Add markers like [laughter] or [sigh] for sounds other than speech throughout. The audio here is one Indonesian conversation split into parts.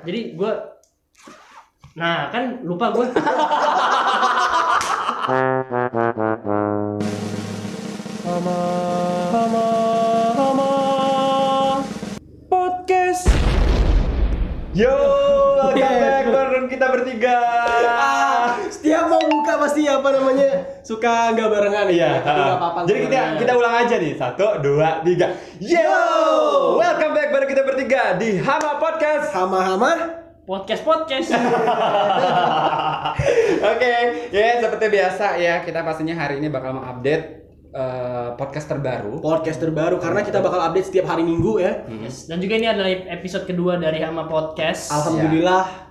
Jadi gue Nah kan lupa gue Podcast Yo, welcome back bareng kita bertiga. Buka pasti apa namanya Suka nggak barengan Iya. Tapi nggak apa-apa Jadi kita barengan. kita ulang aja nih. Satu, dua, tiga. Yo, welcome back bareng kita bertiga di Hama Podcast. Hama-hama podcast podcast. [laughs] Oke, ya seperti biasa ya kita pastinya hari ini bakal mengupdate eh, podcast terbaru. Podcast terbaru Karena kita bakal update setiap hari minggu ya Yes. Dan juga ini adalah episode kedua dari Hama Podcast. Alhamdulillah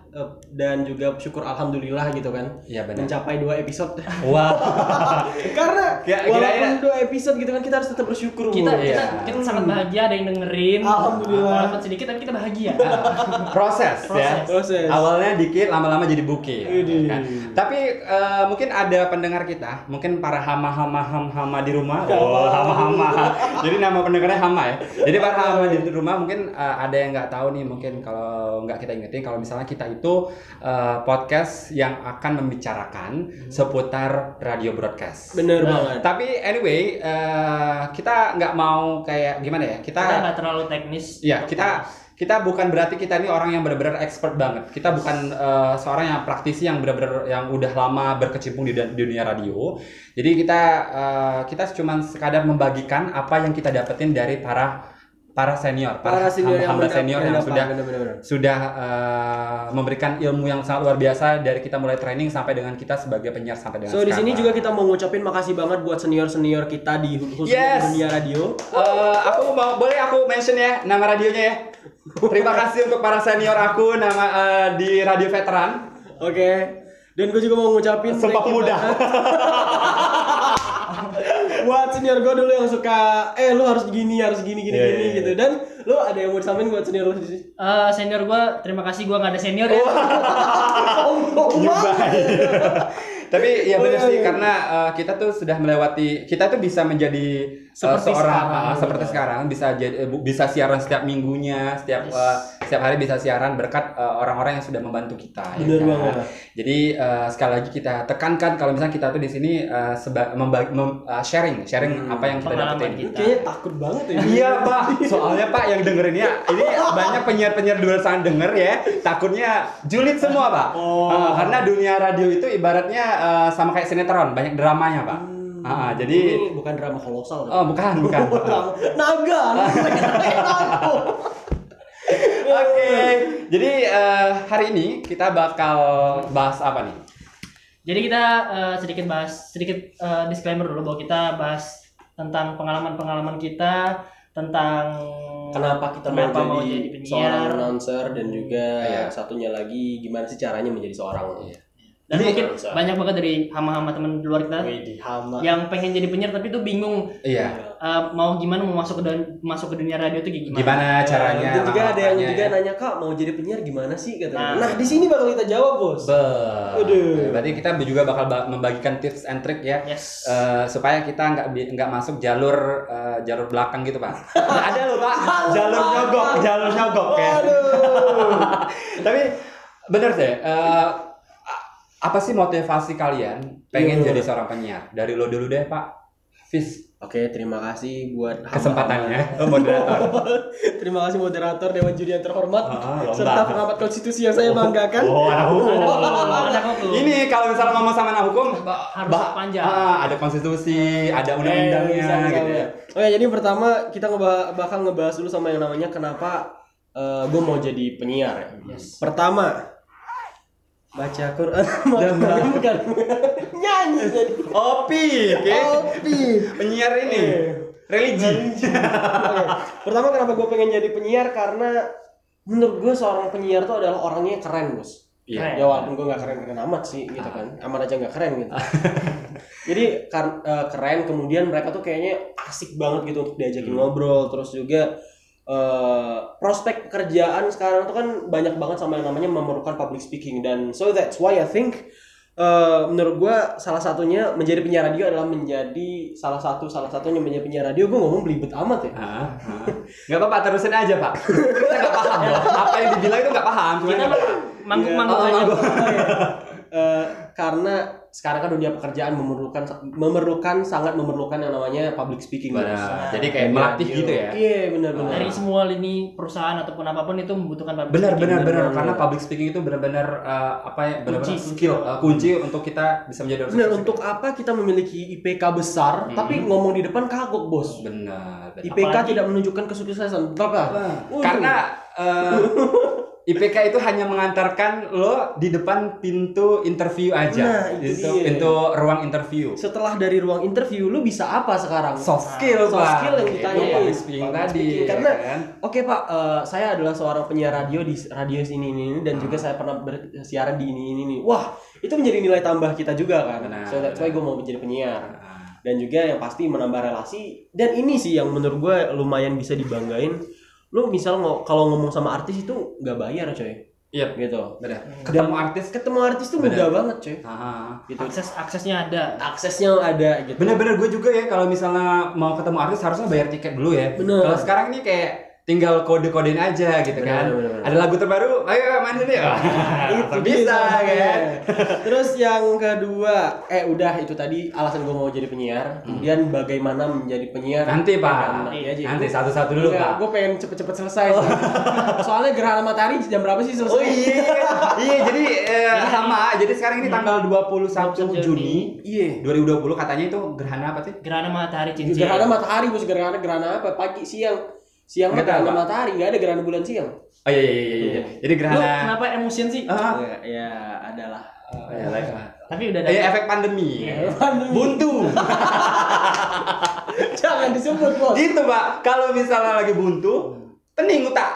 Dan juga syukur Alhamdulillah gitu kan Iya benar. Mencapai dua episode Wah. [laughs] Karena Kira- walaupun dua episode gitu kan Kita harus tetap bersyukur Kita Bu. kita, Iya. kita sangat bahagia ada yang dengerin. Alhamdulillah. Walaupun sedikit tapi kita bahagia. [laughs] proses, ya. Proses. Proses. Awalnya dikit, lama-lama jadi bukit. Widih. kan? Tapi eh, mungkin ada pendengar kita, mungkin para hama-hama ham-hama di rumah. Oh, hama-hama. [laughs] jadi nama pendengarnya hama ya. Jadi para hama di rumah mungkin eh, ada yang nggak tahu nih, mungkin kalau nggak kita ingetin, kalau misalnya kita itu eh, podcast yang akan membicarakan seputar radio broadcast. Bener Nah, banget Tapi anyway, eh, kita nggak mau kayak gimana ya? Kita nggak terlalu teknis. Iya, kita kita bukan berarti kita ini orang yang benar-benar expert banget. Kita bukan eh, seorang yang praktisi yang benar-benar yang udah lama berkecimpung di, di dunia radio. Jadi kita eh, kita cuma sekadar membagikan apa yang kita dapetin dari para para senior, Para senior yang hamba benar- senior yang benar, sudah benar, benar, sudah eh, memberikan ilmu yang sangat luar biasa dari kita mulai training sampai dengan kita sebagai penyiar sampai dengan So di sini sekarang. juga kita mau ngucapin makasih banget buat senior-senior kita di khususnya Yes. dunia radio. Eh, aku mau boleh aku mention ya nama radionya ya. Terima kasih untuk para senior aku nama eh, di Radio Veteran. Oke. Dan gue juga mau ngucapin Sumpah you pemuda. [laughs] buat senior gue dulu yang suka eh lu harus gini harus gini gini Iya, gini iya, iya. gitu dan lu ada yang mau disampaikan buat senior lu di sini Eh, senior gue, terima kasih gue nggak ada senior ya. sombong [laughs] [laughs] banget Tapi ya Oh, benar iya, sih iya. karena eh, kita tuh sudah melewati kita tuh bisa menjadi eh, Seperti seorang sekarang, eh, seperti sekarang bisa jadi bisa siaran setiap minggunya, setiap Yes. eh, setiap hari bisa siaran berkat eh, orang-orang yang sudah membantu kita. ya Bener kan? banget. Jadi eh, sekali lagi kita tekankan kalau misalnya kita tuh di sini seba- membagi- mem- eh, sharing, sharing Hmm. apa yang kita Pengalaman dapetin. kita. kayaknya takut banget ya Iya pak, soalnya pak yang dengerinnya ini [laughs] banyak penyiar-penyiar di luar sana denger ya, takutnya julid semua pak. Oh. Eh, karena dunia radio itu ibaratnya eh, sama kayak sinetron, banyak dramanya pak. Ah, ah, jadi, ini bukan drama kolosal oh bukan bukan. [laughs] Naga [laughs] [laughs] Oke, jadi eh, hari ini kita bakal bahas apa nih? Jadi kita eh, sedikit bahas sedikit eh, disclaimer dulu bahwa kita bahas tentang pengalaman-pengalaman kita tentang Kenapa kita kenapa mau mau jadi, jadi penyiar seorang announcer dan juga Iya. satunya lagi gimana sih caranya menjadi seorang dan Jadi- mungkin banyak banget dari hama-hama teman di luar kita Wih, di hama. yang pengen jadi penyiar tapi tuh bingung Iya. eh, mau gimana mau masuk ke dunia, masuk ke dunia radio itu kayak gimana. Gimana caranya? Dan juga ada yang juga ya? nanya kak mau jadi penyiar gimana sih katanya. Nah, Nah. di sini bakal kita jawab bos. Be. Aduh. Berarti kita juga bakal ba- membagikan tips and trick ya. Yes. Eh, supaya kita nggak nggak masuk jalur eh, jalur belakang gitu pak. [laughs] ada loh pak, jalur nyogok, jalur nyogok ya. Aduh. [laughs] Tapi bener deh. eh, a- apa sih motivasi kalian pengen Iya. jadi seorang penyiar? Dari lo dulu deh pak. Fis Oke, terima kasih buat kesempatannya, lo moderator. [laughs] terima kasih moderator Dewan Juri yang terhormat Ah, lomba. serta pengamat konstitusi yang saya banggakan. Oh, anak hukum. [laughs] Anak hukum. Ini kalau misalnya ngomong sama anak hukum, Harus bah- panjang. ah, ada konstitusi, ada Eh, undang-undangnya bisa, gitu ya. Oke, jadi pertama kita bakal ngebahas dulu sama yang namanya kenapa gue mau jadi penyiar ya. Yes. Pertama, baca Quran bukan, bukan. nyanyi jadi Opi, oke. Opi. Penyiar ini Eh. religi. Oke. Pertama kenapa gue pengen jadi penyiar karena menurut gue seorang penyiar tuh adalah orangnya keren bos. Iya. Ya walaupun gue nggak keren-keren amat sih gitu kan, amat aja nggak keren gitu. [laughs] Jadi kar- eh, keren, kemudian mereka tuh kayaknya asik banget gitu untuk diajakin ngobrol, terus juga eh, prospek pekerjaan sekarang tuh kan banyak banget sama yang namanya memerlukan public speaking dan so that's why I think eh, menurut gua salah satunya menjadi penyiar radio adalah menjadi salah satu salah satunya menjadi penyiar radio gue ngomong belibet amat ya Ah, ah. Nggak apa-apa, terusin aja pak. Kita nggak paham loh. Apa yang dibilang itu nggak paham. Kita mangguk-mangguk Oh, aja. [laughs] Eh, karena sekarang kan dunia pekerjaan memerlukan memerlukan sangat memerlukan yang namanya public speaking. Bos. Benar. Jadi kayak melatih gitu ya. Iya benar benar. Dari semua lini perusahaan ataupun apa pun itu membutuhkan public Benar speaking. benar benar benar. karena public speaking itu benar-benar eh, apa ya benar-benar Kunci, skill kunci. eh, kunci untuk kita bisa menjadi orang Benar untuk apa kita memiliki IPK besar Hmm. tapi ngomong di depan kagok bos. benar. benar. IPK Apalagi- tidak menunjukkan kesuksesan. Berapa? Waduh. Karena eh, [laughs] IPK itu hanya mengantarkan lo di depan pintu interview aja. Nah, itu Itu dia. pintu ruang interview. setelah dari ruang interview lu bisa apa sekarang? Soft skill, Soft Pak. skill yang Itu ditanyain. public speaking tadi. speaking. ya Karena kan? Oke Pak, eh, saya adalah seorang penyiar radio di radio ini ini, ini dan juga saya pernah bersiaran di ini ini ini. Wah, itu menjadi nilai tambah kita juga kan. Benar, so that's why gue mau menjadi penyiar. Nah, Dan juga yang pasti menambah relasi. Dan ini sih yang menurut gue lumayan bisa dibanggain. Lu misal ngo- kalau ngomong sama artis itu nggak bayar coy. Iya, Gitu. benar. Ketemu artis Ketemu artis tuh mudah banget coy. Ah, Gitu. Akses aksesnya ada. Aksesnya ada gitu. Bener-bener gue juga ya kalau misalnya mau ketemu artis harusnya bayar tiket dulu ya. Bener. Kalau sekarang ini kayak tinggal kode-kodein aja gitu Bener, kan. bener, bener. Ada lagu terbaru, ayo main sini ya. [laughs] itu bisa kan. Terus yang kedua, eh udah itu tadi alasan gue mau jadi penyiar. Kemudian bagaimana menjadi penyiar? Nanti Pak. Nanti aja. Nanti satu-satu dulu Pak. Gue pengen cepet-cepet selesai. [laughs] Soalnya gerhana matahari jam berapa sih selesai? Oh iya, iya jadi eh, sama. Jadi sekarang ini tanggal 21 Juni Iya. 2020 katanya itu gerhana apa sih? Gerhana matahari cincin. Gerhana matahari bos gerhana gerhana apa? Pagi siang. Siang mah Nggak tahu, gerhana matahari, nggak ada gerhana bulan siang. Oh iya iya iya. iya. Jadi Lu gerhana. kenapa emosian sih? Ah, Ya, ya adalah. oh, iya, like, Tapi udah ada. Iya, efek pandemi. Buntu. [laughs] Jangan disebut bos. gitu pak kalau misalnya lagi buntu pening utak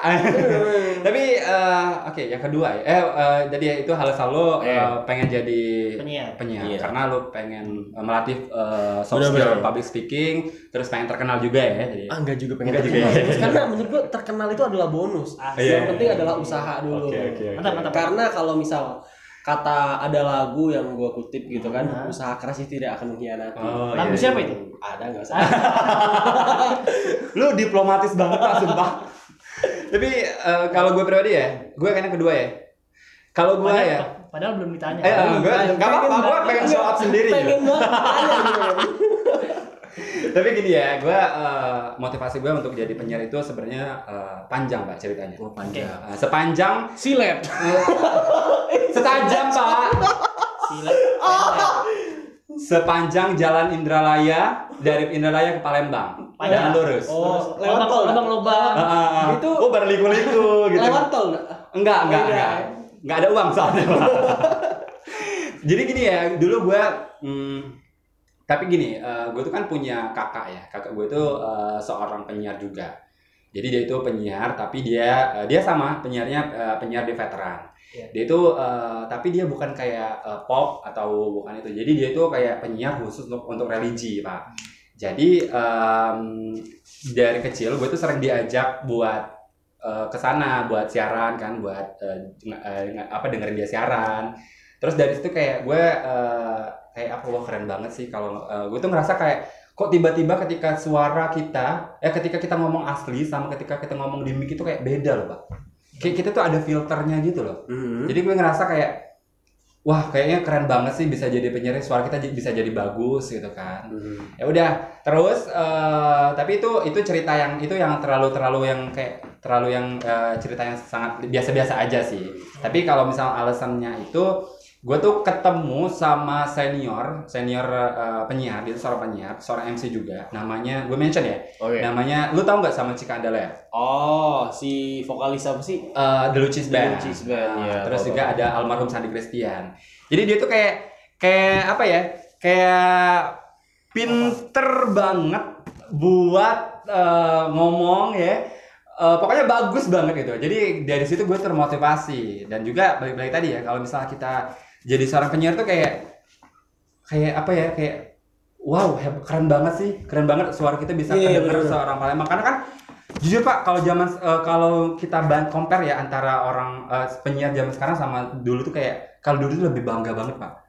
[laughs] tapi eh, oke yang kedua ya eh, eh, jadi ya itu lo eh, Iya. pengen jadi Penyiar. penyiar Iya. karena lo pengen eh, melatih eh, soft skill public speaking terus pengen terkenal juga ya jadi Ah, enggak juga pengen Enggak juga terkenal. ya. Karena menurut gua terkenal itu adalah bonus. Ah, Iya, yang iya, penting iya. adalah usaha dulu. Oke, oke, oke. Mantap, mantap. Karena kalau misal kata ada lagu yang gua kutip gitu kan, Nah. usaha keras itu tidak akan mengkhianati. Oh, Lagu iya, siapa iya. itu? Ada nggak usah. [laughs] lu diplomatis banget pak sumpah tapi eh, kalau gue pribadi ya gue kan yang kedua ya kalau gue ya padahal belum ditanya. Eh, eh, gue nggak apa-apa, gue pengen show up sendiri. Pengen gitu. banget kan. Tapi gini ya, gue eh, motivasi gue untuk jadi penyiar itu sebenarnya eh, panjang pak ceritanya. Oh, panjang. Eh, sepanjang, Silet. setajam pak, Silet. Sepanjang jalan Indralaya dari Indralaya ke Palembang. Jalan lurus. Oh, lewat lubang- tol. Lubang-lubang. Ah, ah, ah. Itu- oh berliku-liku [laughs] gitu. Lewat tol nggak? Enggak, enggak, Oh, enggak. enggak. Enggak ada uang soalnya. [laughs] Jadi gini ya, dulu gue hmm, tapi gini, eh, gue tuh kan punya kakak ya. Kakak gue tuh eh, seorang penyiar juga. Jadi dia itu penyiar, tapi dia eh, dia sama penyiarnya eh, penyiar di veteran. Iya. Dia itu eh, tapi dia bukan kayak eh, pop atau bukan itu. Jadi dia itu kayak penyiar khusus untuk untuk religi, Pak. Jadi em, dari kecil gue tuh sering diajak buat eh, ke sana buat siaran kan, buat eh, eh, nge- apa dengerin dia siaran. Terus dari situ kayak gue eh, kayak apa wah keren banget sih kalau eh, gue tuh ngerasa kayak kok tiba-tiba ketika suara kita ya ketika kita ngomong asli sama ketika kita ngomong di mic itu kayak beda loh pak kayak kita tuh ada filternya gitu loh Hmm. jadi gue ngerasa kayak wah kayaknya keren banget sih bisa jadi penyiar suara kita bisa jadi bagus gitu kan Hmm. ya udah terus eh, tapi itu itu cerita yang itu yang terlalu terlalu yang kayak terlalu yang eh, cerita yang sangat biasa-biasa aja sih tapi kalau misal alasannya itu gue tuh ketemu sama senior senior eh, penyiar dia tuh seorang penyiar seorang MC juga namanya gue mention ya Oke. namanya lu tau nggak sama Cika Andala ya Oh, si vokalis apa sih? Eh, The Lucis Band. The Lucis Band, Nah, iya, terus juga ada almarhum Sandi Christian. Jadi dia tuh kayak kayak apa ya? Kayak pinter banget buat eh, ngomong ya. Eh, pokoknya bagus banget gitu. Jadi dari situ gue termotivasi dan juga balik-balik tadi ya kalau misalnya kita jadi seorang penyiar tuh kayak kayak apa ya? Kayak wow, keren banget sih. Keren banget suara kita bisa Iya, kedenger bener. seorang Palembang karena kan jujur Pak, kalau zaman eh, kalau kita compare ya antara orang eh, penyiar zaman sekarang sama dulu tuh kayak kalau dulu tuh lebih bangga banget Pak.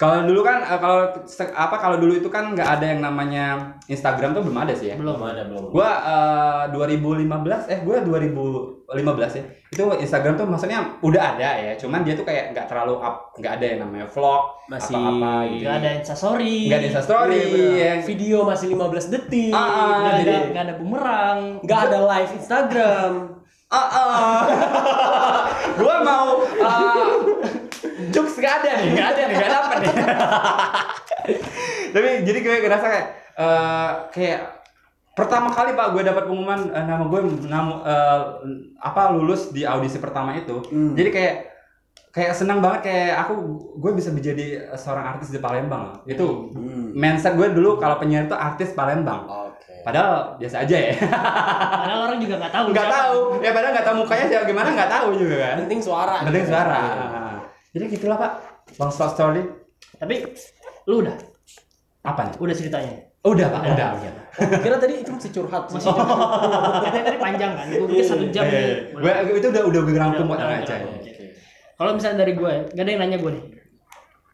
Kalau dulu kan eh, kalau apa kalau dulu itu kan nggak ada yang namanya Instagram tuh belum ada sih ya. belum ada belum. Gua eh, 2015 eh gua 2015 ya. Itu Instagram tuh maksudnya udah ada ya, cuman dia tuh kayak nggak terlalu up, nggak ada yang namanya vlog Masih- atau apa gitu. nggak ada instastory Nggak ada Insta story Iya, bener. ya. Video masih 15 detik. Ah, ah, nggak ada jadi- nggak ada bumerang Nggak ada live Instagram. Ah, ah. [laughs] gua mau uh, jokes gak ada nih, gak ada nih, gak dapet nih. [laughs] Tapi jadi gue ngerasa kayak eh, kayak pertama kali pak gue dapat pengumuman eh, nama gue nama eh, apa lulus di audisi pertama itu. Hmm. Jadi kayak kayak senang banget kayak aku gue bisa menjadi seorang artis di Palembang. Itu Hmm. mindset gue dulu kalau penyiar itu artis Palembang. Oke. Padahal biasa aja ya. padahal orang juga nggak tahu nggak tahu ya padahal nggak tahu mukanya siapa gimana nggak tahu juga kan Penting suara. penting suara Iya. Jadi gitulah pak bang Slot story tapi lu udah apa nih udah ceritanya udah pak udah udah Oh, kira tadi itu masih curhat. masih Katanya tadi panjang kan gue pikir satu jam Iya, nih iya. Gua- itu udah udah gue rangkum buat aja udah, udah. kalau misalnya dari gue nggak ada yang nanya gue nih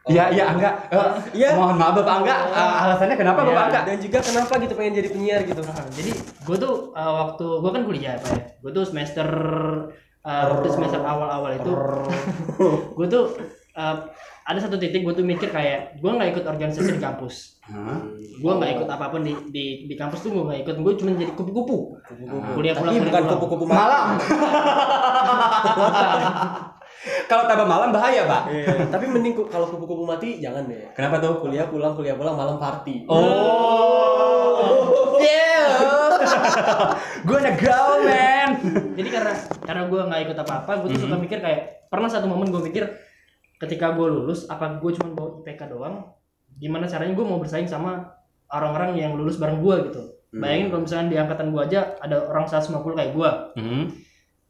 Iya, iya, enggak. Eh, Iya. Mohon maaf Bapak enggak. Eh, alasannya kenapa Iya. Bapak enggak? Dan juga kenapa gitu pengen jadi penyiar gitu? Nah, jadi gue tuh uh, waktu gue kan kuliah apa ya gue tuh semester uh, waktu semester awal-awal itu [laughs] gue tuh uh, ada satu titik gue tuh mikir kayak gue nggak ikut organisasi di kampus gue nggak ikut apa pun di di di kampus tuh gue nggak ikut gue cuma jadi kupu-kupu kuliah pulang Tapi kuliah bukan pulang. kupu-kupu Malam. [laughs] Kalau tambah malam bahaya, Pak. Iya, tapi mending kalau kupu-kupu mati jangan deh. Kenapa tuh? Kuliah pulang, kuliah pulang, malam party. Oh. Gue udah go, man. jadi karena karena gue nggak ikut apa-apa gue tuh suka mikir kayak pernah satu momen gue mikir ketika gue lulus apa gue cuma bawa IPK doang gimana caranya gue mau bersaing sama orang-orang yang lulus bareng gue gitu bayangin kalau misalnya di angkatan gue aja ada orang 150 kayak gue Hmm.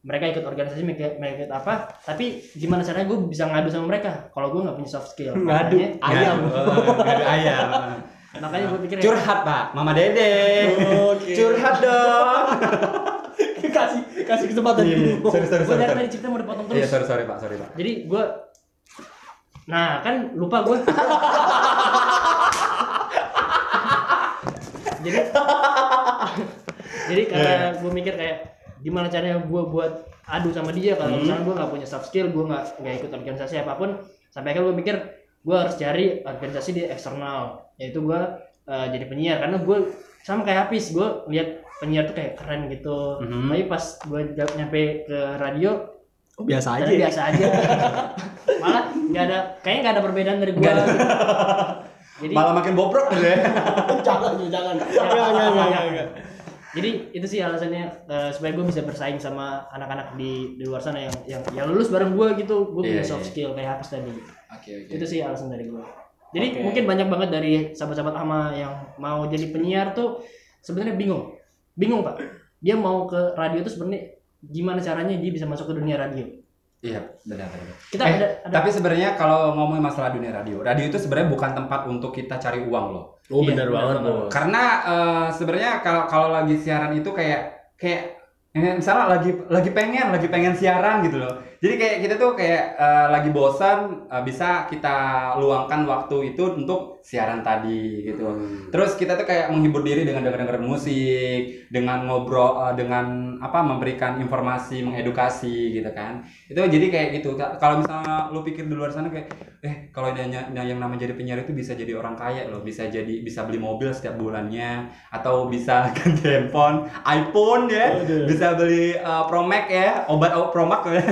mereka ikut organisasi mereka, mereka ikut apa tapi gimana caranya gue bisa ngadu sama mereka kalau gue nggak punya soft skill Ngadu. makanya, Ayam. Ngadu ayam. [laughs] makanya gue pikir ya, Curhat, Pak. Mama Dede. Oke. Curhat dong. [laughs] kasih kasih kesempatan Iya, dulu. sorry, sorry, gue sorry. dari sorry. tadi cerita mau dipotong Iya, terus sorry, sorry, Pak. Sorry, Pak. jadi gue nah kan lupa gue [laughs] jadi jadi karena gue mikir kayak gimana caranya gue buat adu sama dia kalau misalnya gue nggak punya soft skill gue nggak nggak ikut organisasi apa pun sampai akhirnya gue mikir gue harus cari organisasi di eksternal yaitu gue eh, jadi penyiar karena gue sama kayak Hafiz gue lihat penyiar tuh kayak keren gitu Mhm. tapi pas gue nyampe ke radio Oh, biasa aja. Ya? biasa aja. [laughs] Malah nggak ada, kayaknya nggak ada perbedaan dari ada. [laughs] Jadi, Malah makin bobrok gitu ya. [laughs] jangan, jangan. Enggak, enggak, enggak. jadi itu sih alasannya eh, supaya gue bisa bersaing sama anak-anak di di luar sana yang yang yang lulus bareng gua gitu. Gue punya Iya, soft iya. skill kayak Hafiz tadi. Oke, oke. Itu sih alasan dari gua. Jadi Oke. mungkin banyak banget dari sahabat-sahabat ama yang mau jadi penyiar tuh sebenarnya bingung. Bingung, Pak. Dia mau ke radio tuh sebenarnya gimana caranya dia bisa masuk ke dunia radio. Iya, benar benar. Kita Eh, ada, ada Tapi sebenarnya kalau ngomongin masalah dunia radio, radio itu sebenarnya bukan tempat untuk kita cari uang loh. Oh, Iya, benar benar banget. Bos. Karena eh, sebenarnya kalau kalau lagi siaran itu kayak kayak misalnya lagi lagi pengen lagi pengen siaran gitu loh. Jadi kayak kita tuh kayak eh, lagi bosan eh, bisa kita luangkan waktu itu untuk siaran tadi gitu. Hmm. Terus kita tuh kayak menghibur diri dengan denger-denger musik, dengan ngobrol, eh, dengan apa memberikan informasi, mengedukasi gitu kan. Itu jadi kayak gitu. Ka- Kalau misalnya lu pikir di luar sana kayak, eh kalau yang, yang namanya jadi penyiar itu bisa jadi orang kaya loh, bisa jadi bisa beli mobil setiap bulannya, atau bisa [laughs] ganti handphone, iPhone ya, bisa beli eh, Pro Max ya, obat oh, Pro Max ya.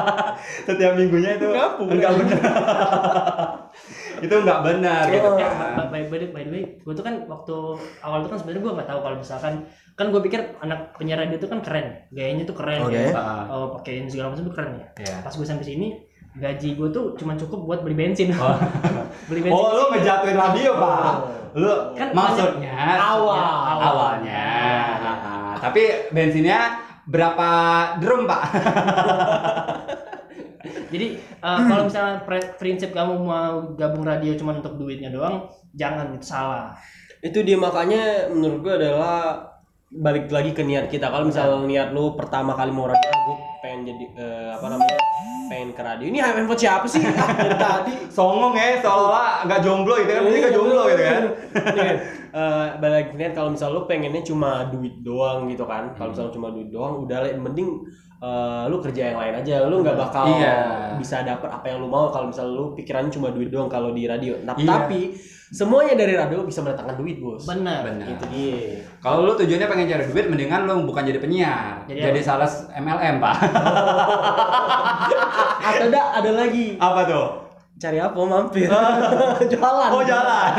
[laughs] setiap minggunya itu Ngapu, enggak benar. [laughs] itu enggak benar gitu Oh. Ya, kan. by, by, by the way, gue tuh kan waktu awal tuh kan sebenarnya gue nggak tahu kalau misalkan kan gue pikir anak penyiar radio tuh kan keren, gayanya tuh keren, Oke. ya. Ah. oh, pakaiin segala macam tuh keren ya. Iya. Pas gue sampai sini, gaji gue tuh cuma cukup buat beli bensin, Oh. [laughs] beli bensin. Oh, lu ngejatuhin radio, Pak. Lu Kan maksudnya Awal. awalnya. Tapi bensinnya berapa drum, Pak? [laughs] Jadi eh, kalau misalnya prinsip kamu mau gabung radio cuma untuk duitnya doang, jangan itu salah. itu dia makanya menurut gua adalah balik lagi ke niat kita kalau misalnya niat lu pertama kali mau radio gue pengen jadi eh, apa namanya pengen ke radio. Ini handphone siapa sih? Ah, dari tadi. Songong ya, seolah nggak jomblo gitu kan, mesti nggak jomblo gitu kan. Iya. Eh, balik lagi kalau misal lu pengennya cuma duit doang gitu kan. Kalau misal cuma duit doang udah lah, mending eh, lu kerja yang lain aja. Lu nggak bakal Iya. bisa dapet apa yang lu mau kalau misal lu pikirannya cuma duit doang kalau di radio. Nah, Iya. tapi semuanya dari radio bisa mendatangkan duit, Bos. Benar. Benar. Itu dia. Kalau lu tujuannya pengen cari duit, mendingan lu bukan jadi penyiar, Jadi jadi, sales MLM pak. [laughs] Atau ada ada lagi. Apa tuh? Cari apa mampir? [laughs] Jualan. Oh jalan.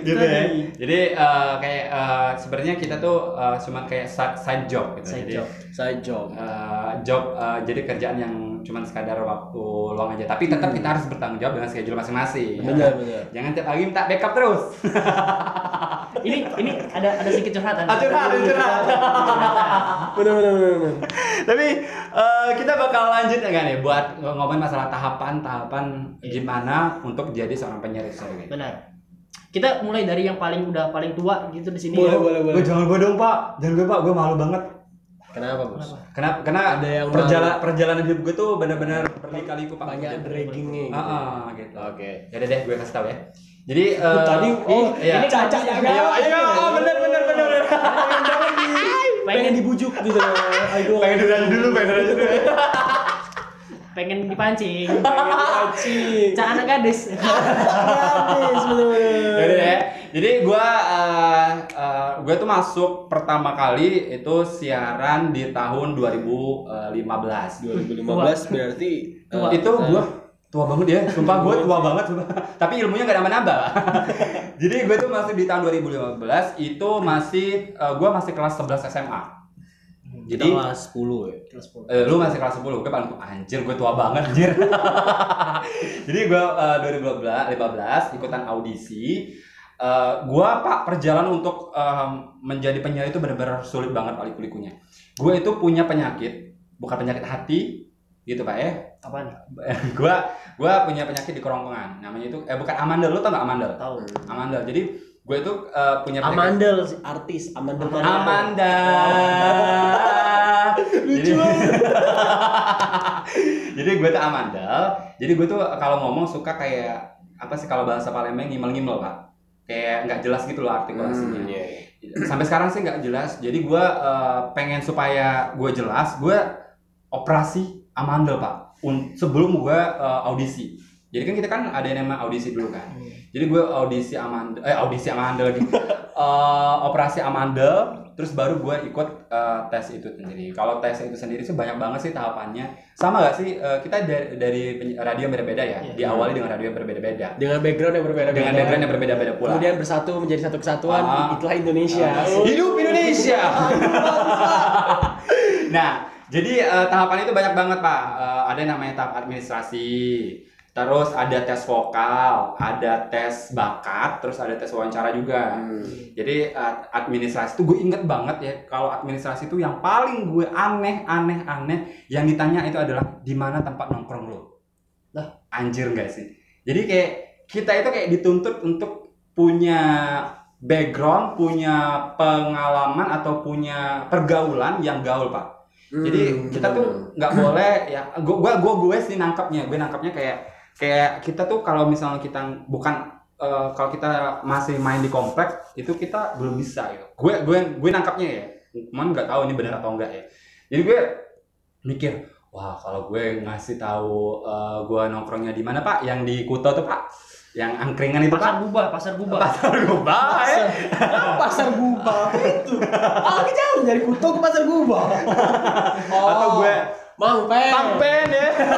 Gitu ya. Jadi eh, kayak eh, sebenarnya kita tuh eh, cuma kayak side, side job gitu. Side jadi job. Side job. eh, job eh, jadi kerjaan yang cuma sekadar waktu luang aja. Tapi tetap kita harus bertanggung jawab dengan schedule masing-masing. ya Benar, kan? benar. Jangan tiap pagi minta backup terus. [laughs] Ini ini ada ada sedikit curhatan. Ah, curhat, curhat. Benar benar benar benar. Tapi eh, kita bakal lanjut ya kan ya buat ngomongin masalah tahapan-tahapan Iya. gimana untuk jadi seorang penyiar gitu. Benar. Kita mulai dari yang paling udah paling tua gitu di sini. Boleh ya. boleh boleh. Gue jangan gue dong pak, jangan gue pak, gue malu banget. Kenapa, Bos? Kenapa? Kenapa? Karena Ada yang perjalanan perjalanan hidup gue tuh benar-benar berliku-liku pak. Banyak draggingnya gitu. Ah, ah, gitu. Oke. Ya udah deh, gue kasih tau ya. Jadi [laughs] eh, Tadi oh iya. ini caca ya. Iya, iya, oh, bener bener bener. bener. Pengen dibujuk gitu. Aduh. Pengen dulu, pengen dulu. [laughs] [laughs] Pengen dipancing. pengen pancing. Cak anak gadis. [laughs] Habis bener-bener. Jadi ya. Jadi gue uh, uh, gue tuh masuk pertama kali itu siaran di tahun 2015. 2015 berarti Tua. eh, itu gue tua banget ya, sumpah gue tua banget sumpah. Tapi ilmunya gak nambah-nambah. [laughs] Jadi gue tuh masih di tahun 2015 itu masih uh, gue masih kelas 11 SMA. Jadi Jadi kelas 10 ya. Kelas 10. Eh, lu masih kelas 10, gue paling anjir gue tua banget anjir. [laughs] Jadi gue uh, 2015 ikutan audisi. Eh, gua pak perjalanan untuk em, menjadi penyiar itu benar-benar sulit banget pak liku-likunya. Gue itu punya penyakit, bukan penyakit hati, gitu pak ya. Apaan? [laughs] gua gua punya penyakit di kerongkongan. Namanya itu eh bukan amandel, lu tau gak amandel? Tahu. Amandel. Jadi gue itu eh, punya penyakit Amandel artis Amandel Amanda. [laughs] Lucu Jadi- [laughs] Jadi gue tuh Amanda. Jadi gue tuh kalau ngomong suka kayak apa sih kalau bahasa Palembang ngimel-ngimel pak. Kayak nggak jelas gitu loh artikulasinya. Hmm, iya, Sampai sekarang sih nggak jelas. Jadi gue eh, pengen supaya gue jelas. Gue operasi Amandel pak. Un- sebelum gue eh, audisi. Jadi kan kita kan ada yang nama audisi dulu kan. Jadi gue audisi Amanda, eh audisi Amanda lagi, [laughs] Eh, operasi Amanda, terus baru gue ikut eh, tes itu sendiri. Kalau tes itu sendiri sih banyak banget sih tahapannya. Sama gak sih eh, kita dari, dari radio yang berbeda ya, Iya. diawali dengan radio yang berbeda-beda, dengan background yang berbeda dengan background yang berbeda-beda pula. kemudian bersatu menjadi satu kesatuan Ah. itulah Indonesia Ah, Hidup Indonesia. [laughs] nah, jadi eh, tahapan itu banyak banget pak. Eh, ada yang namanya tahap administrasi, terus ada tes vokal, ada tes bakat, terus ada tes wawancara juga. Hmm. Jadi administrasi itu gue inget banget ya. Kalau administrasi itu yang paling gue aneh, aneh, aneh yang ditanya itu adalah di mana tempat nongkrong lo. Lah, anjir gak sih? Jadi kayak kita itu kayak dituntut untuk punya background, punya pengalaman atau punya pergaulan yang gaul pak. Jadi Hmm, kita tuh nggak boleh ya. Gue gua gue sih nangkapnya, gue nangkapnya kayak kayak kita tuh kalau misalnya kita bukan eh, kalau kita masih main di komplek itu kita belum bisa gitu. Gue gue gue nangkapnya ya. Cuman nggak tahu ini benar atau enggak ya. Jadi gue mikir, wah kalau gue ngasih tahu eh, gue nongkrongnya di mana pak? Yang di Kuto tuh pak, yang angkringan itu Pasar gubah, pasar gubah. Pasar Gubah ya. pasar gubah itu [laughs] ah jauh dari Kuto ke pasar gubah oh, Atau gue Mangpen Pangpen ya. [laughs]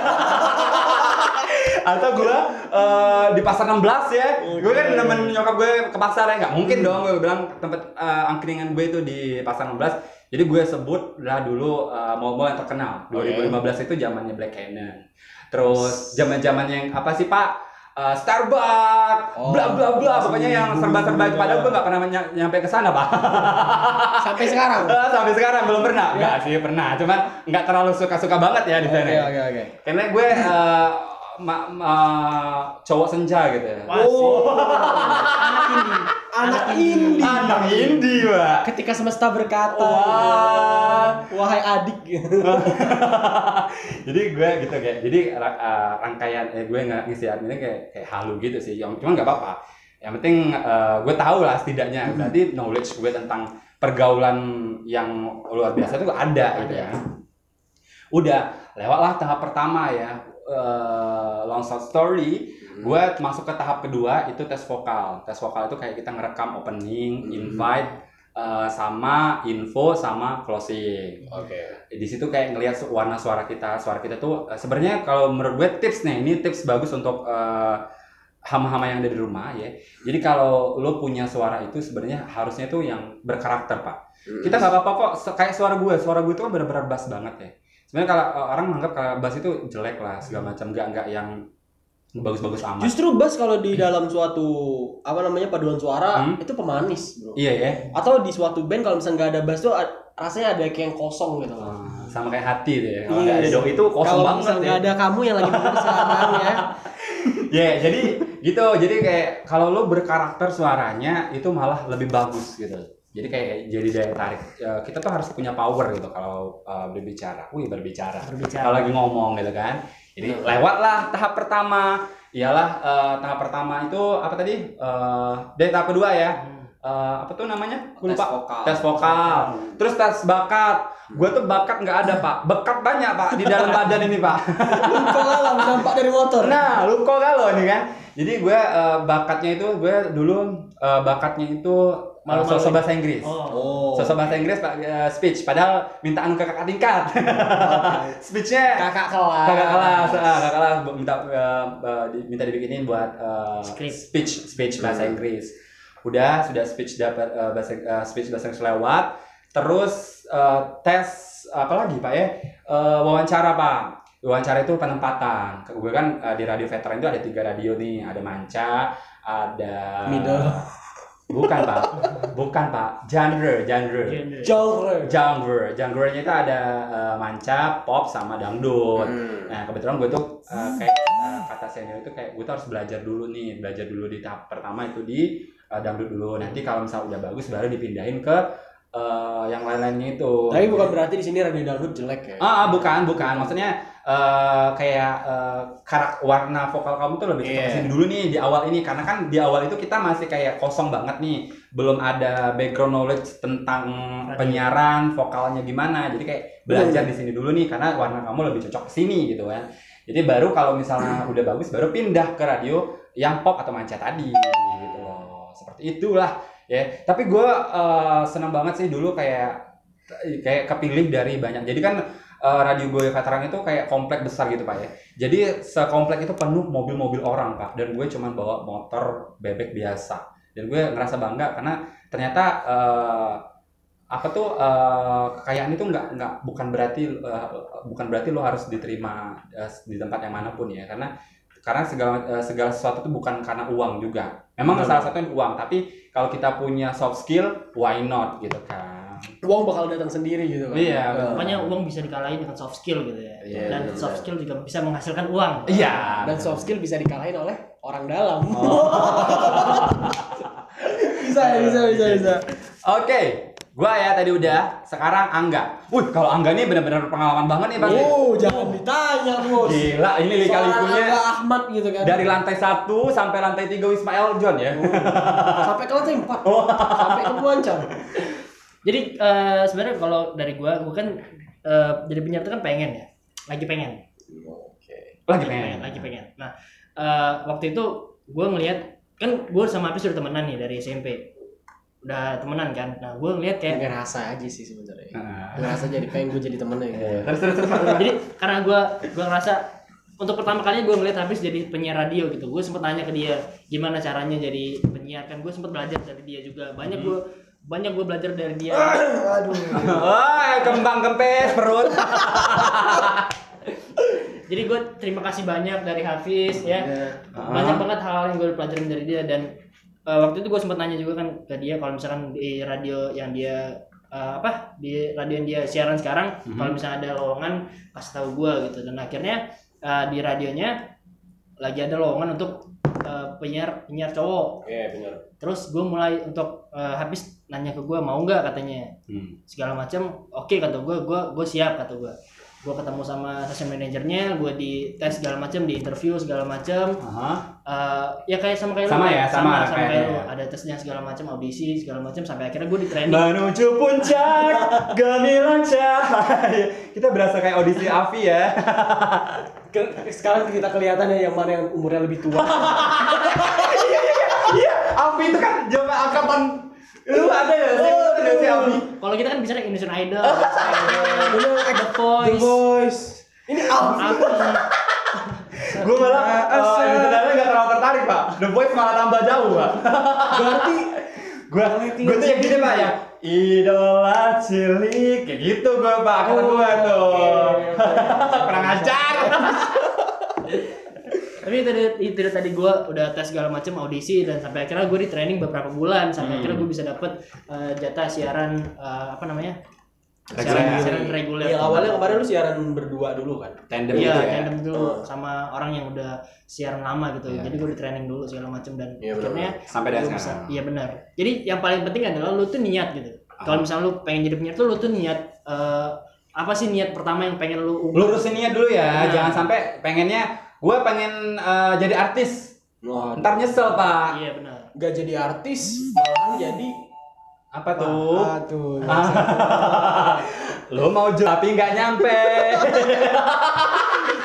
Atau gue eh, di pasar 16 ya. Gue kan nemen nyokap gue ke pasar ya. Nggak mungkin dong gue bilang tempat eh, angkringan gue itu di pasar 16. Jadi gue sebut lah dulu eh, mall-mall yang terkenal. 2015 itu zamannya Black Cannon. Terus zaman-zaman yang apa sih Pak? Eh, Starbucks, Oh, bla bla bla, pokoknya yang serba-serba itu. Padahal gue nggak pernah ny- nyampe ke sana, Pak. sampai sekarang [laughs] Eh, Sampai sekarang belum pernah. Ya. Enggak sih, pernah. Cuman nggak terlalu suka-suka banget ya di sana. oke oke oke Karena gue eh, ma- ma- cowok senja gitu ya. Wah, sih. [laughs] anak ini Anak indie, Pak. Ketika semesta berkata, Wah. wahai adik. [laughs] jadi gue gitu kayak jadi uh, rangkaian eh, gue nggak ngisi adminnya kayak kayak halu gitu sih. Yang cuman nggak apa-apa. Yang penting uh, gue tahu lah setidaknya. Berarti knowledge gue tentang pergaulan yang luar biasa itu ada gitu ya. Udah lewatlah tahap pertama ya uh, long short story gue masuk ke tahap kedua itu tes vokal. Tes vokal itu kayak kita ngerekam opening invite uh, sama info sama closing. Oke. di situ kayak ngelihat warna suara kita. Suara kita tuh eh, sebenarnya kalau menurut gue tips nih ini tips bagus untuk eh, hama-hama yang ada di rumah ya. Jadi kalau lo punya suara itu sebenarnya harusnya tuh yang berkarakter pak. Kita nggak apa-apa kok kayak suara gue suara gue itu kan benar-benar bass banget ya sebenarnya kalau eh, orang menganggap kalau bass itu jelek lah segala macam nggak nggak yang bagus-bagus amat Justru bass kalau di dalam suatu apa namanya paduan suara Hmm. itu pemanis, bro. iya ya Atau di suatu band kalau misalnya nggak ada bass tuh rasanya ada kayak yang kosong gitu. Eh, sama kayak hati tuh ya kalau Iya. nggak ada dong itu kosong Kalau banget misalnya ya nggak ada kamu yang lagi sekarang ya. [laughs] Ya, jadi gitu. Jadi kayak kalau lo berkarakter suaranya itu malah lebih bagus gitu. Jadi kayak jadi daya tarik. Ya, kita tuh harus punya power gitu kalau uh, berbicara. Wih, berbicara. Berbicara. Kalau lagi ngomong gitu kan. Jadi lewatlah tahap pertama. Iyalah eh, tahap pertama itu apa tadi? Eh dari tahap kedua ya. Eh, apa tuh namanya? Tes lupa. vokal. Tes vokal. Terus tes bakat. Gue tuh bakat nggak ada pak. Bekat banyak pak di dalam badan ini pak. [laughs] Kok alam dampak dari motor. Nah, lu kok galau nih kan? Jadi gue eh, bakatnya itu gue dulu eh, bakatnya itu uh, Malu-maluin. sosok bahasa Inggris. oh Oh. Sosok bahasa Inggris pak eh, speech padahal mintaan ke kakak tingkat. [laughs] Speechnya kakak kelas. kakak kelas, ah, kakak kelas minta di- minta dibikinin buat eh, Script. speech speech bahasa Inggris. Udah sudah speech dapat eh, bahasa eh, speech bahasa Inggris lewat. Terus eh, tes apa lagi pak ya? Eh, wawancara pak. Wawancara itu penempatan. Gue kan eh, di radio veteran itu ada tiga radio nih. Ada manca, ada Middle. Bukan pak, bukan pak. Genre, genre genre. Genre. genre genre-nya itu ada eh, manca, pop sama dangdut. Hmm. Nah kebetulan gue tuh eh, kayak eh, kata senior itu kayak gue tuh harus belajar dulu nih, belajar dulu di tahap pertama itu di eh, dangdut dulu. Nanti kalau misalnya udah bagus baru dipindahin ke eh, yang lain-lainnya itu. Tapi bukan berarti di sini radio dangdut jelek ya. Ah, ah, bukan, bukan. Maksudnya eh, kayak eh, karak warna vokal kamu tuh lebih cocok Iya. ke sini dulu nih di awal ini karena kan di awal itu kita masih kayak kosong banget nih, belum ada background knowledge tentang penyiaran, vokalnya gimana. Jadi kayak belajar di sini dulu nih karena warna kamu lebih cocok ke sini gitu kan. Jadi baru kalau misalnya [clears throat] udah bagus baru pindah ke radio yang pop atau manca tadi gitu loh. Seperti itulah ya. Tapi gue senang banget sih dulu kayak kayak kepilih dari banyak. Jadi kan eh, radio gue veteran itu kayak komplek besar gitu pak ya. Jadi sekomplek itu penuh mobil-mobil orang pak. Dan gue cuman bawa motor bebek biasa. Dan gue ngerasa bangga karena ternyata eh, apa tuh eh, kekayaan itu nggak nggak bukan berarti eh, bukan berarti lo harus diterima eh, di tempat yang mana pun ya karena karena segala eh, segala sesuatu itu bukan karena uang juga memang Betul. salah satunya uang tapi kalau kita punya soft skill why not gitu kan Uang bakal datang sendiri gitu kan. Iya, Nah. Pokoknya uang bisa dikalahin dengan soft skill gitu ya. Iya, Dan benar, soft skill juga bisa menghasilkan uang. iya Dan soft skill bisa dikalahin oleh orang dalam. Oh. [laughs] bisa, bisa, bisa, bisa. oke gua ya tadi udah sekarang Angga wih kalau Angga nih benar-benar pengalaman banget nih pasti Oh, jangan ditanya, Bos. gila ini Angga Ahmad gitu kan. dari lantai satu sampai lantai tiga Ismail John ya sampai ke lantai 4. sampai ke Muancar. [laughs] Jadi eh, sebenarnya kalau dari gua, gua kan eh, jadi penyiar itu kan pengen ya, lagi pengen, Oke. lagi pengen lagi pengen. Nah eh, waktu itu gua ngelihat kan gua sama Apis udah temenan nih dari SMP, udah temenan kan. Nah gua ngelihat kayak Ngerasa aja sih sebenarnya. Nah. Ngerasa jadi pengen gue jadi temennya gitu. Iya, terus terus terus jadi karena gua gua ngerasa untuk pertama kalinya gue ngeliat Hafiz jadi penyiar radio gitu gue sempet nanya ke dia gimana caranya jadi penyiar kan gue sempet belajar dari dia juga banyak gue banyak gue belajar dari dia. [coughs] Aduh. oh kembang kempes perut. [laughs] Jadi gue terima kasih banyak dari Hafiz ya. Banyak banget hal yang gue pelajarin dari dia dan eh, waktu itu gue sempat nanya juga kan ke dia kalau misalkan di radio yang dia eh, apa di radio yang dia siaran sekarang Mhm. kalau misalnya ada lowongan kasih tahu gue gitu. Dan akhirnya eh, di radionya lagi ada lowongan untuk penyiar penyiar cowok Iya benar. terus gue mulai untuk eh, habis nanya ke gue mau nggak katanya Hmm. segala macam oke kata gue gue gue siap kata gue gue ketemu sama session manajernya gue di tes segala macam di interview segala macam Aha. Eh, ya kayak sama kayak Sama lu, ya, sama sama, kayaknya kayak lu ya. ada tesnya segala macam audisi segala macam sampai akhirnya gue di training Menuju puncak gemilang cahaya. Kita berasa kayak audisi Avi ya. [laughs] Sekarang kita kelihatannya yang mana yang umurnya lebih tua. Iya, Avi itu kan zaman angkatan lu ada ya sih ada si Avi. kalau kita kan bicara Indonesian Idol [laughs] The The Voice Voice. Ini Alfi. aku [laughs] Gue malah uh, sebenarnya nggak terlalu tertarik pak. The Voice malah tambah jauh pak. Berarti [laughs] Gue gue tuh yang gini pak ya. Idola cilik kayak gitu gue pak kata Oh, gue tuh. Kurang ajar. tapi itu, itu dari tadi gue udah tes segala macam audisi dan sampai akhirnya gue di training beberapa bulan sampai Hmm. akhirnya gue bisa dapet eh, jatah siaran eh, apa namanya. Siaran, siaran reguler yang awalnya kemarin lu siaran berdua dulu kan? Tandem Iya, gitu ya. tandem dulu sama orang yang udah siaran lama gitu. Iya. Jadi gue di training dulu segala macam dan Iya, benar, akhirnya Sampai dari sekarang. Iya benar. Jadi yang paling penting adalah lu tuh niat gitu. Kalau misalnya lu pengen jadi penyiar tuh lu tuh niat eh, apa sih niat pertama yang pengen lu ubah? Lurusin niat dulu ya, Nah. jangan sampai pengennya gue pengen uh, jadi artis. Wah, Ntar nyesel pak. Iya benar. gak jadi artis, malahan jadi Apa tuh? Aduh. [laughs] Ah. Lo mau jawab tapi nggak nyampe. [laughs]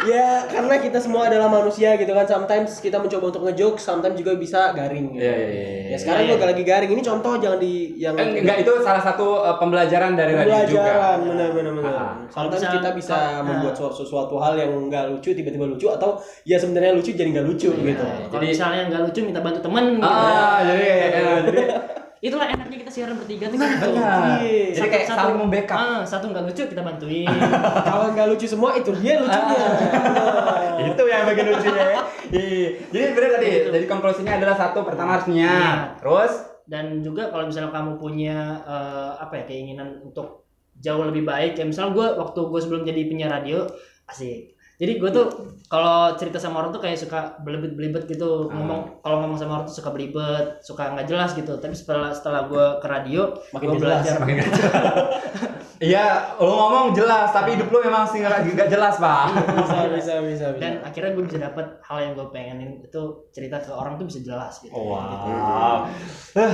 ya karena kita semua adalah manusia gitu kan. Sometimes kita mencoba untuk ngejoke, sometimes juga bisa garing. Gitu. Iya, iya, iya, iya. Ya sekarang Iya, gua iya. lagi garing. Ini contoh jangan di yang Eh, enggak itu salah satu uh, pembelajaran dari radio juga. benar benar benar. Ah. Sometimes Kalau kita bisa- bisa ah. membuat suatu, sesuatu hal yang nggak lucu tiba-tiba lucu atau ya sebenarnya lucu jadi nggak lucu gitu. Kalau Jadi- misalnya nggak lucu minta bantu temen gitu. Ah, jadi ya, jadi [laughs] Itulah enaknya kita siaran bertiga tuh gitu. benar. Iya. Jadi kayak saling membackup. Ah, satu nggak lucu kita bantuin. [laughs] Kalau nggak lucu semua itu dia lucunya. Ah. [laughs] itu yang bagian lucunya ya. Iya. Jadi benar tadi. Gitu. Jadi konklusinya adalah satu pertama harus niat. Niat. Terus dan juga kalau misalnya kamu punya eh, apa ya keinginan untuk jauh lebih baik ya misalnya gue waktu gue sebelum jadi penyiar radio asik jadi gue tuh kalau cerita sama orang tuh kayak suka belibet belibet gitu Ah. ngomong kalau ngomong sama orang tuh suka belibet suka nggak jelas gitu tapi setelah setelah gue ke radio Makin gue jelas. belajar makin nggak jelas. [laughs] Iya, lo ngomong jelas, tapi hidup lo memang sih nggak jelas pak. bisa bisa bisa bisa. dan akhirnya gue bisa dapet hal yang gue pengenin itu cerita ke orang tuh bisa jelas gitu Oh, Wow. Eh,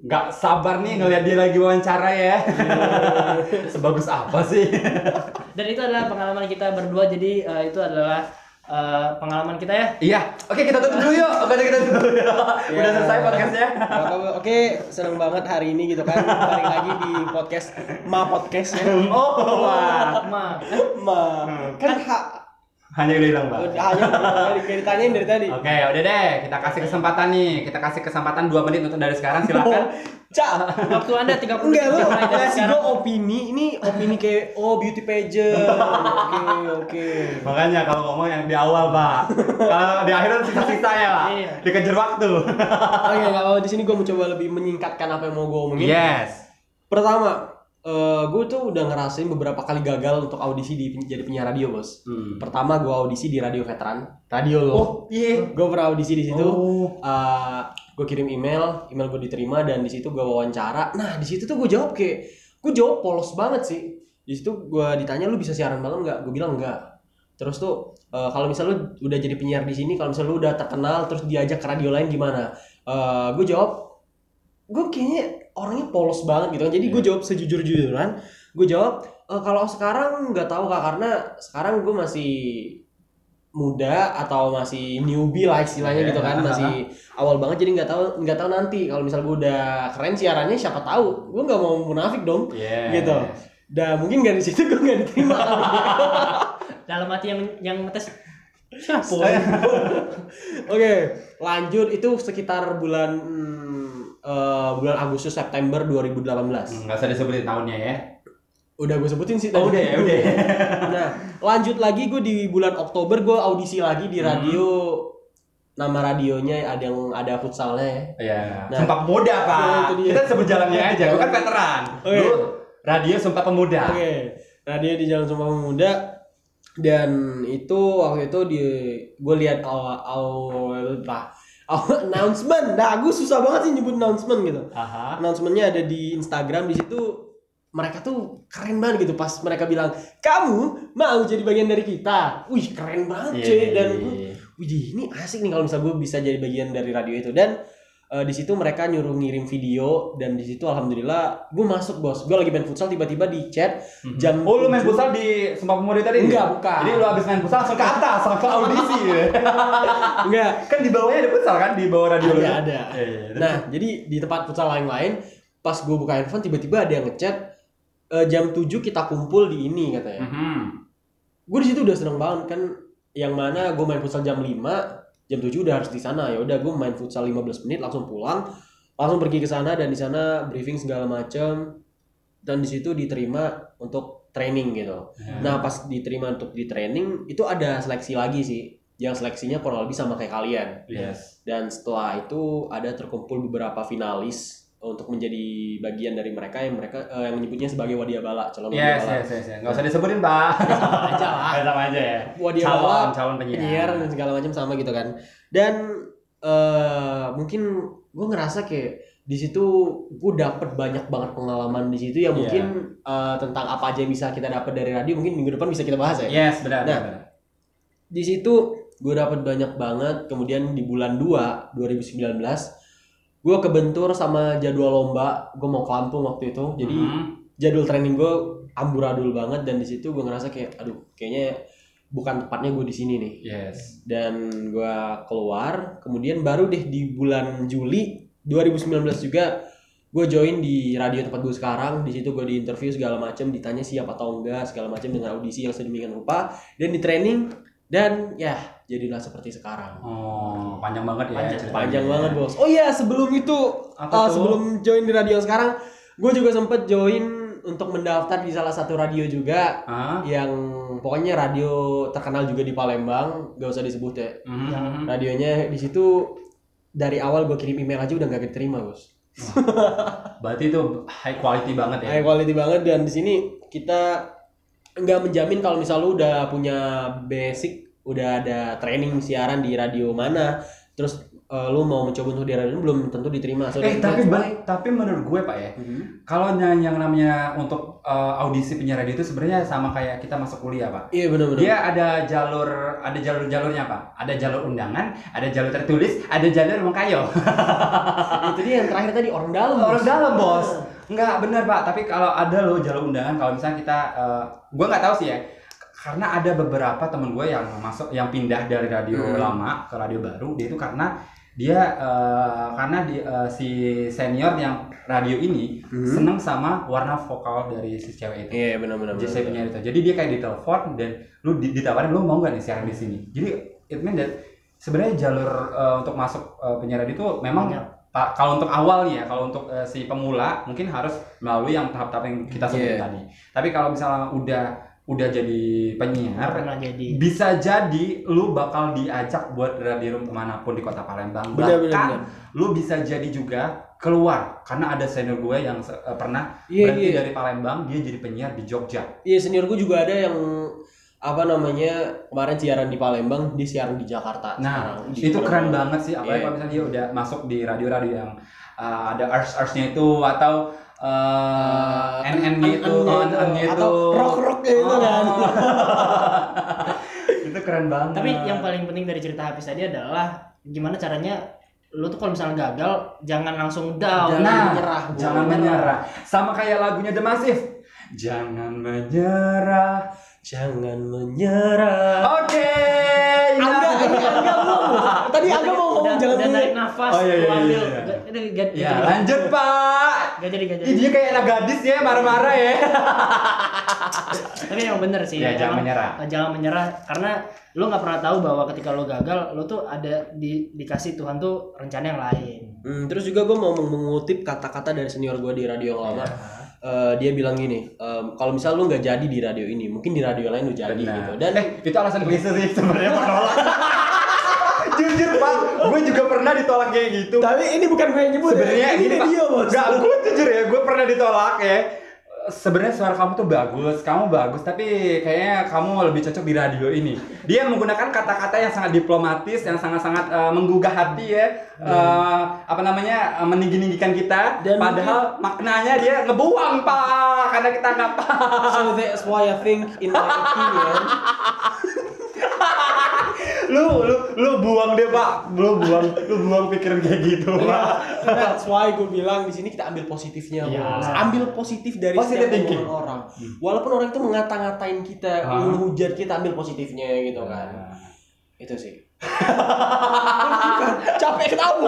nggak sabar nih ngeliat dia lagi wawancara ya. [laughs] Sebagus apa sih? [laughs] dan itu adalah pengalaman kita berdua jadi eh, itu adalah eh, pengalaman kita ya Iya, oke kita tutup dulu yuk. Oke kita tutup dulu. yuk. Udah selesai podcastnya. Oke, seneng banget hari ini gitu kan. Balik lagi di podcast Ma Podcast ya. Oh, wah. Ma, Ma. Kan ha, Hanya udah hilang pak. udah hanya dari dari ditanyain dari tadi. Oke, udah deh. Kita kasih kesempatan nih. Kita kasih kesempatan 2 menit untuk dari sekarang. Silakan. [laughs] Cak. waktu anda 30 Enggak detik lu ngasih sekarang. gue opini ini opini kayak oh beauty pageant [laughs] oke oke Makanya kalau ngomong yang di awal pak. Kalau di akhir sisa-sisa ya pak. Iya. Dikejar waktu. oke nggak apa di sini gue mencoba lebih menyingkatkan apa yang mau gue omongin Yes. pertama gue tuh udah ngerasain beberapa kali gagal untuk audisi di jadi penyiar radio bos. Hmm. pertama gue audisi di radio veteran. Radio lo Oh, iya. gue pernah audisi di situ. Oh. gue kirim email email gue diterima dan di situ gue wawancara. Nah di situ tuh gue jawab kayak gue jawab polos banget sih. Di situ gue ditanya lu bisa siaran malam nggak? Gue bilang enggak terus tuh eh, kalau misal lu udah jadi penyiar di sini kalau misal lu udah terkenal terus diajak ke radio lain gimana? Gue jawab gue kayaknya orangnya polos banget gitu kan. Jadi gue jawab sejujur jujuran gue jawab "Eh, kalau sekarang nggak tahu kak karena sekarang gue masih muda atau masih newbie lah istilahnya Oke. gitu kan masih awal banget jadi nggak tahu nggak tahu nanti. Kalau misal gue udah keren siarannya siapa tahu. Gue nggak mau munafik dong. Yes. gitu. Dan mungkin dari situ gue nggak diterima. [laughs] Dalam hati yang yang ngetes siapa? [laughs] Oke lanjut. Itu sekitar bulan hmm, eh, bulan Agustus September 2018 Nggak usah disebutin tahunnya ya. udah gue sebutin sih Oh, tadi. udah ya, udah. [laughs] nah lanjut lagi gue di bulan Oktober gue audisi lagi di Hmm. radio nama radionya ada yang ada futsalnya ya Iya. Nah. Sumpah Pemuda, Pak. Nah, itu dia. Kita sebut jalannya aja. Lu kan veteran. [laughs] Oke. Lu radio Sumpah Pemuda. Oke, radio di Jalan Sumpah Pemuda. dan itu waktu itu di gue lihat awal awal lah awal [laughs] announcement. Nah gue susah banget sih nyebut announcement gitu. Aha. announcementnya ada di Instagram di situ mereka tuh keren banget gitu. Pas mereka bilang kamu mau jadi bagian dari kita? Wih keren banget Iya, cuy. iya, dan iya, gue wih ini asik nih kalau misalnya gue bisa jadi bagian dari radio itu. Dan eh, di situ mereka nyuruh ngirim video dan di situ alhamdulillah gue masuk bos gue lagi main futsal tiba-tiba di chat jam Oh lu main 7. futsal di Sumpah Pemuda tadi? Enggak, bukan. Jadi lu habis main futsal langsung ke atas, langsung [laughs] audisi ya. enggak kan di bawahnya ada futsal kan di bawah radio lu. ada ada Iya, iya, iya. nah jadi di tempat futsal lain-lain pas gue buka handphone tiba-tiba ada yang ngechat eh, jam 7 kita kumpul di ini katanya Mhm. gue di situ udah seneng banget kan yang mana gue main futsal jam 5 jam 7 udah harus di sana. Ya udah gue main futsal 15 menit langsung pulang. Langsung pergi ke sana dan di sana briefing segala macam dan di situ diterima untuk training gitu. Ya. nah pas diterima untuk di training itu ada seleksi lagi sih. Yang seleksinya kurang lebih sama kayak kalian. Yes. dan setelah itu ada terkumpul beberapa finalis untuk menjadi bagian dari mereka yang mereka eh, yang menyebutnya sebagai wadiabala calon Yes, wadiabala yes, yes, yes. Enggak usah disebutin, Pak. [laughs] sama aja lah sama aja ya. wadiabala Calon, calon penyiar. penyiar dan segala macam sama gitu kan dan eh mungkin gue ngerasa kayak di situ gue dapet banyak banget pengalaman di situ yang Iya. mungkin eh, tentang apa aja yang bisa kita dapat dari radio mungkin minggu depan bisa kita bahas ya Yes, benar, Nah. benar. di situ gue dapet banyak banget kemudian di bulan 2 2019 gue kebentur sama jadwal lomba gue mau ke Lampung waktu itu jadi Mhm. jadwal training gue amburadul banget dan di situ gue ngerasa kayak aduh kayaknya bukan tepatnya gue di sini nih Yes. dan gue keluar kemudian baru deh di bulan Juli 2019 juga gue join di radio tempat gue sekarang di situ gue di interview segala macam ditanya siap atau enggak segala macam dengan audisi yang sedemikian rupa dan di training dan ya jadilah seperti sekarang Oh, panjang banget ya. Panjang- panjang banget bos oh iya sebelum itu Apa uh, tuh? sebelum join di radio sekarang gue juga sempet join untuk mendaftar di salah satu radio juga Hah? yang pokoknya radio terkenal juga di Palembang gak usah disebut ya Mhm. radionya di situ dari awal gue kirim email aja udah gak keterima bos Berarti itu high quality banget ya. high quality banget dan di sini kita nggak menjamin kalau misal lu udah punya basic udah ada training siaran di radio mana terus eh, lu mau mencoba untuk di radio belum tentu diterima so Eh tapi why- ba- tapi menurut gue pak ya, Mhm. kalau yang, yang namanya untuk uh, audisi penyiar radio itu sebenarnya sama kayak kita masuk kuliah pak. iya benar-benar Dia ada jalur ada jalur jalurnya pak. Ada jalur undangan, ada jalur tertulis, ada jalur mengkayo. [laughs] itu dia yang terakhir tadi orang dalam Orang Bos. dalam bos. Enggak benar pak. Tapi kalau ada loh jalur undangan, kalau misalnya kita, uh, gue nggak tahu sih ya. Karena ada beberapa temen gue yang masuk, yang pindah dari radio Hmm. lama ke radio baru, dia itu karena dia uh, karena di, uh, si senior yang radio ini Hmm. seneng sama warna vokal dari si cewek itu. iya benar-benar Jadi itu. Jadi dia kayak ditelepon dan lu di- ditawarin lu mau nggak nih siaran di sini. Jadi it mean that sebenarnya jalur uh, untuk masuk uh, penyiar radio itu memang Banyak. pa- kalau untuk awal nih ya, kalau untuk uh, si pemula mungkin harus melalui yang tahap-tahap yang kita sebut Iya. tadi. Tapi kalau misalnya udah udah jadi penyiar, pernah jadi bisa jadi lu bakal diajak buat radio mana pun di kota Palembang. Benar, Bahkan benar, benar. lu bisa jadi juga keluar karena ada senior gue yang uh, pernah Iya, berhenti iya. dari Palembang dia jadi penyiar di Jogja. Iya senior gue juga ada yang apa namanya kemarin siaran di Palembang dia siaran di Jakarta Nah, sekarang. Di itu keren banget sih. Apalagi Iya. kalau misalnya dia udah masuk di radio-radio yang uh, ada ars-arsnya itu atau uh, Eh, NN gitu, an-nya on on gitu. atau rock-rocknya itu kan. [laughs] itu keren banget. tapi yang paling penting dari cerita Hafiz tadi adalah gimana caranya lu tuh kalau misalnya gagal jangan langsung down Jangan nah, menyerah, Bu. jangan menyerah. Sama kayak lagunya The Massive. Jangan menyerah. Jangan menyerah. Oke. Angga, ini Angga. Tadi Angga mau ngomong jangan udah nafas Oh, iya, iya, iya, iya. Gak- gak- gak- Ya, gak- lanjut, Pak. gak jadi gak jadi dia kayak anak gadis ya, marah-marah ya. tapi emang bener sih Ya, jangan emang, menyerah. eh, jangan menyerah karena lu nggak pernah tahu bahwa ketika lu gagal lu tuh ada di dikasih Tuhan tuh rencana yang lain Hmm, terus juga gue mau mengutip kata-kata dari senior gue di radio yang lama. Eh, dia bilang gini, em, kalau misal lu nggak jadi di radio ini, mungkin di radio lain lu jadi gitu. Dan eh, itu alasan klise sih sebenarnya menolak. [laughs] Jujur pak, gue juga pernah ditolak kayak gitu. tapi ini bukan gue yang nyebut. ya. Sebenarnya ini gini, Pak. dia bos. Enggak, gue jujur ya, gue pernah ditolak ya. sebenarnya suara kamu tuh bagus, kamu bagus, tapi kayaknya kamu lebih cocok di radio ini. Dia menggunakan kata-kata yang sangat diplomatis, yang sangat-sangat eh, menggugah hati ya, Eh, apa namanya, eh, meninggi-ninggikan kita. Dan Padahal maknanya dia ngebuang pak, karena kita nggak paham. So that's why I think in my opinion [laughs] lu, lu, lu buang deh pak, lu buang, lu buang pikiran kayak gitu pak. That's why gue bilang di sini kita ambil positifnya, Iya. Bos. ambil positif dari Positive setiap thinking. orang. Walaupun orang itu mengata-ngatain kita, Ah. menghujat kita, ambil positifnya gitu kan. Itu sih. [laughs] Capek ketahu.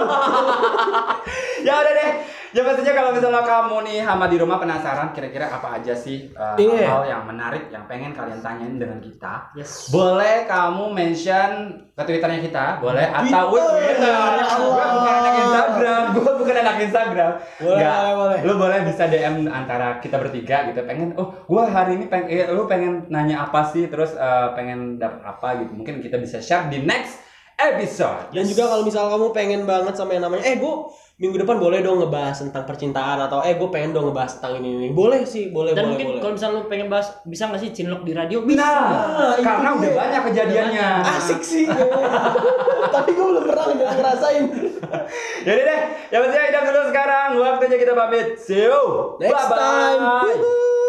[laughs] ya udah deh ya pastinya kalau misalnya kamu nih hama di rumah penasaran kira-kira apa aja sih uh, Iya. hal yang menarik yang pengen kalian tanyain dengan kita Yes. boleh kamu mention ke twitternya kita boleh atau Twitter, ya gue bukan anak Instagram [laughs] gue bukan anak Instagram Boleh, Nggak. boleh, boleh. lu boleh bisa DM antara kita bertiga gitu pengen oh gue hari ini pengen eh, lu pengen nanya apa sih terus uh, pengen dapet apa gitu mungkin kita bisa share di next episode Dan juga kalau misal kamu pengen banget sama yang namanya, eh gue minggu depan boleh dong ngebahas tentang percintaan atau eh gue pengen dong ngebahas tentang ini ini. Boleh sih, boleh Dan boleh mungkin boleh. kalau misalnya lu pengen bahas bisa nggak sih cinlok di radio? Bisa. Nah, itu karena udah banyak kejadiannya. Asik sih. [laughs] Tapi gue belum pernah nggak ngerasain. [laughs] Jadi deh, ya pastinya hidup dulu sekarang. Waktunya kita pamit. See you. Next Bye-bye. time. Woohoo.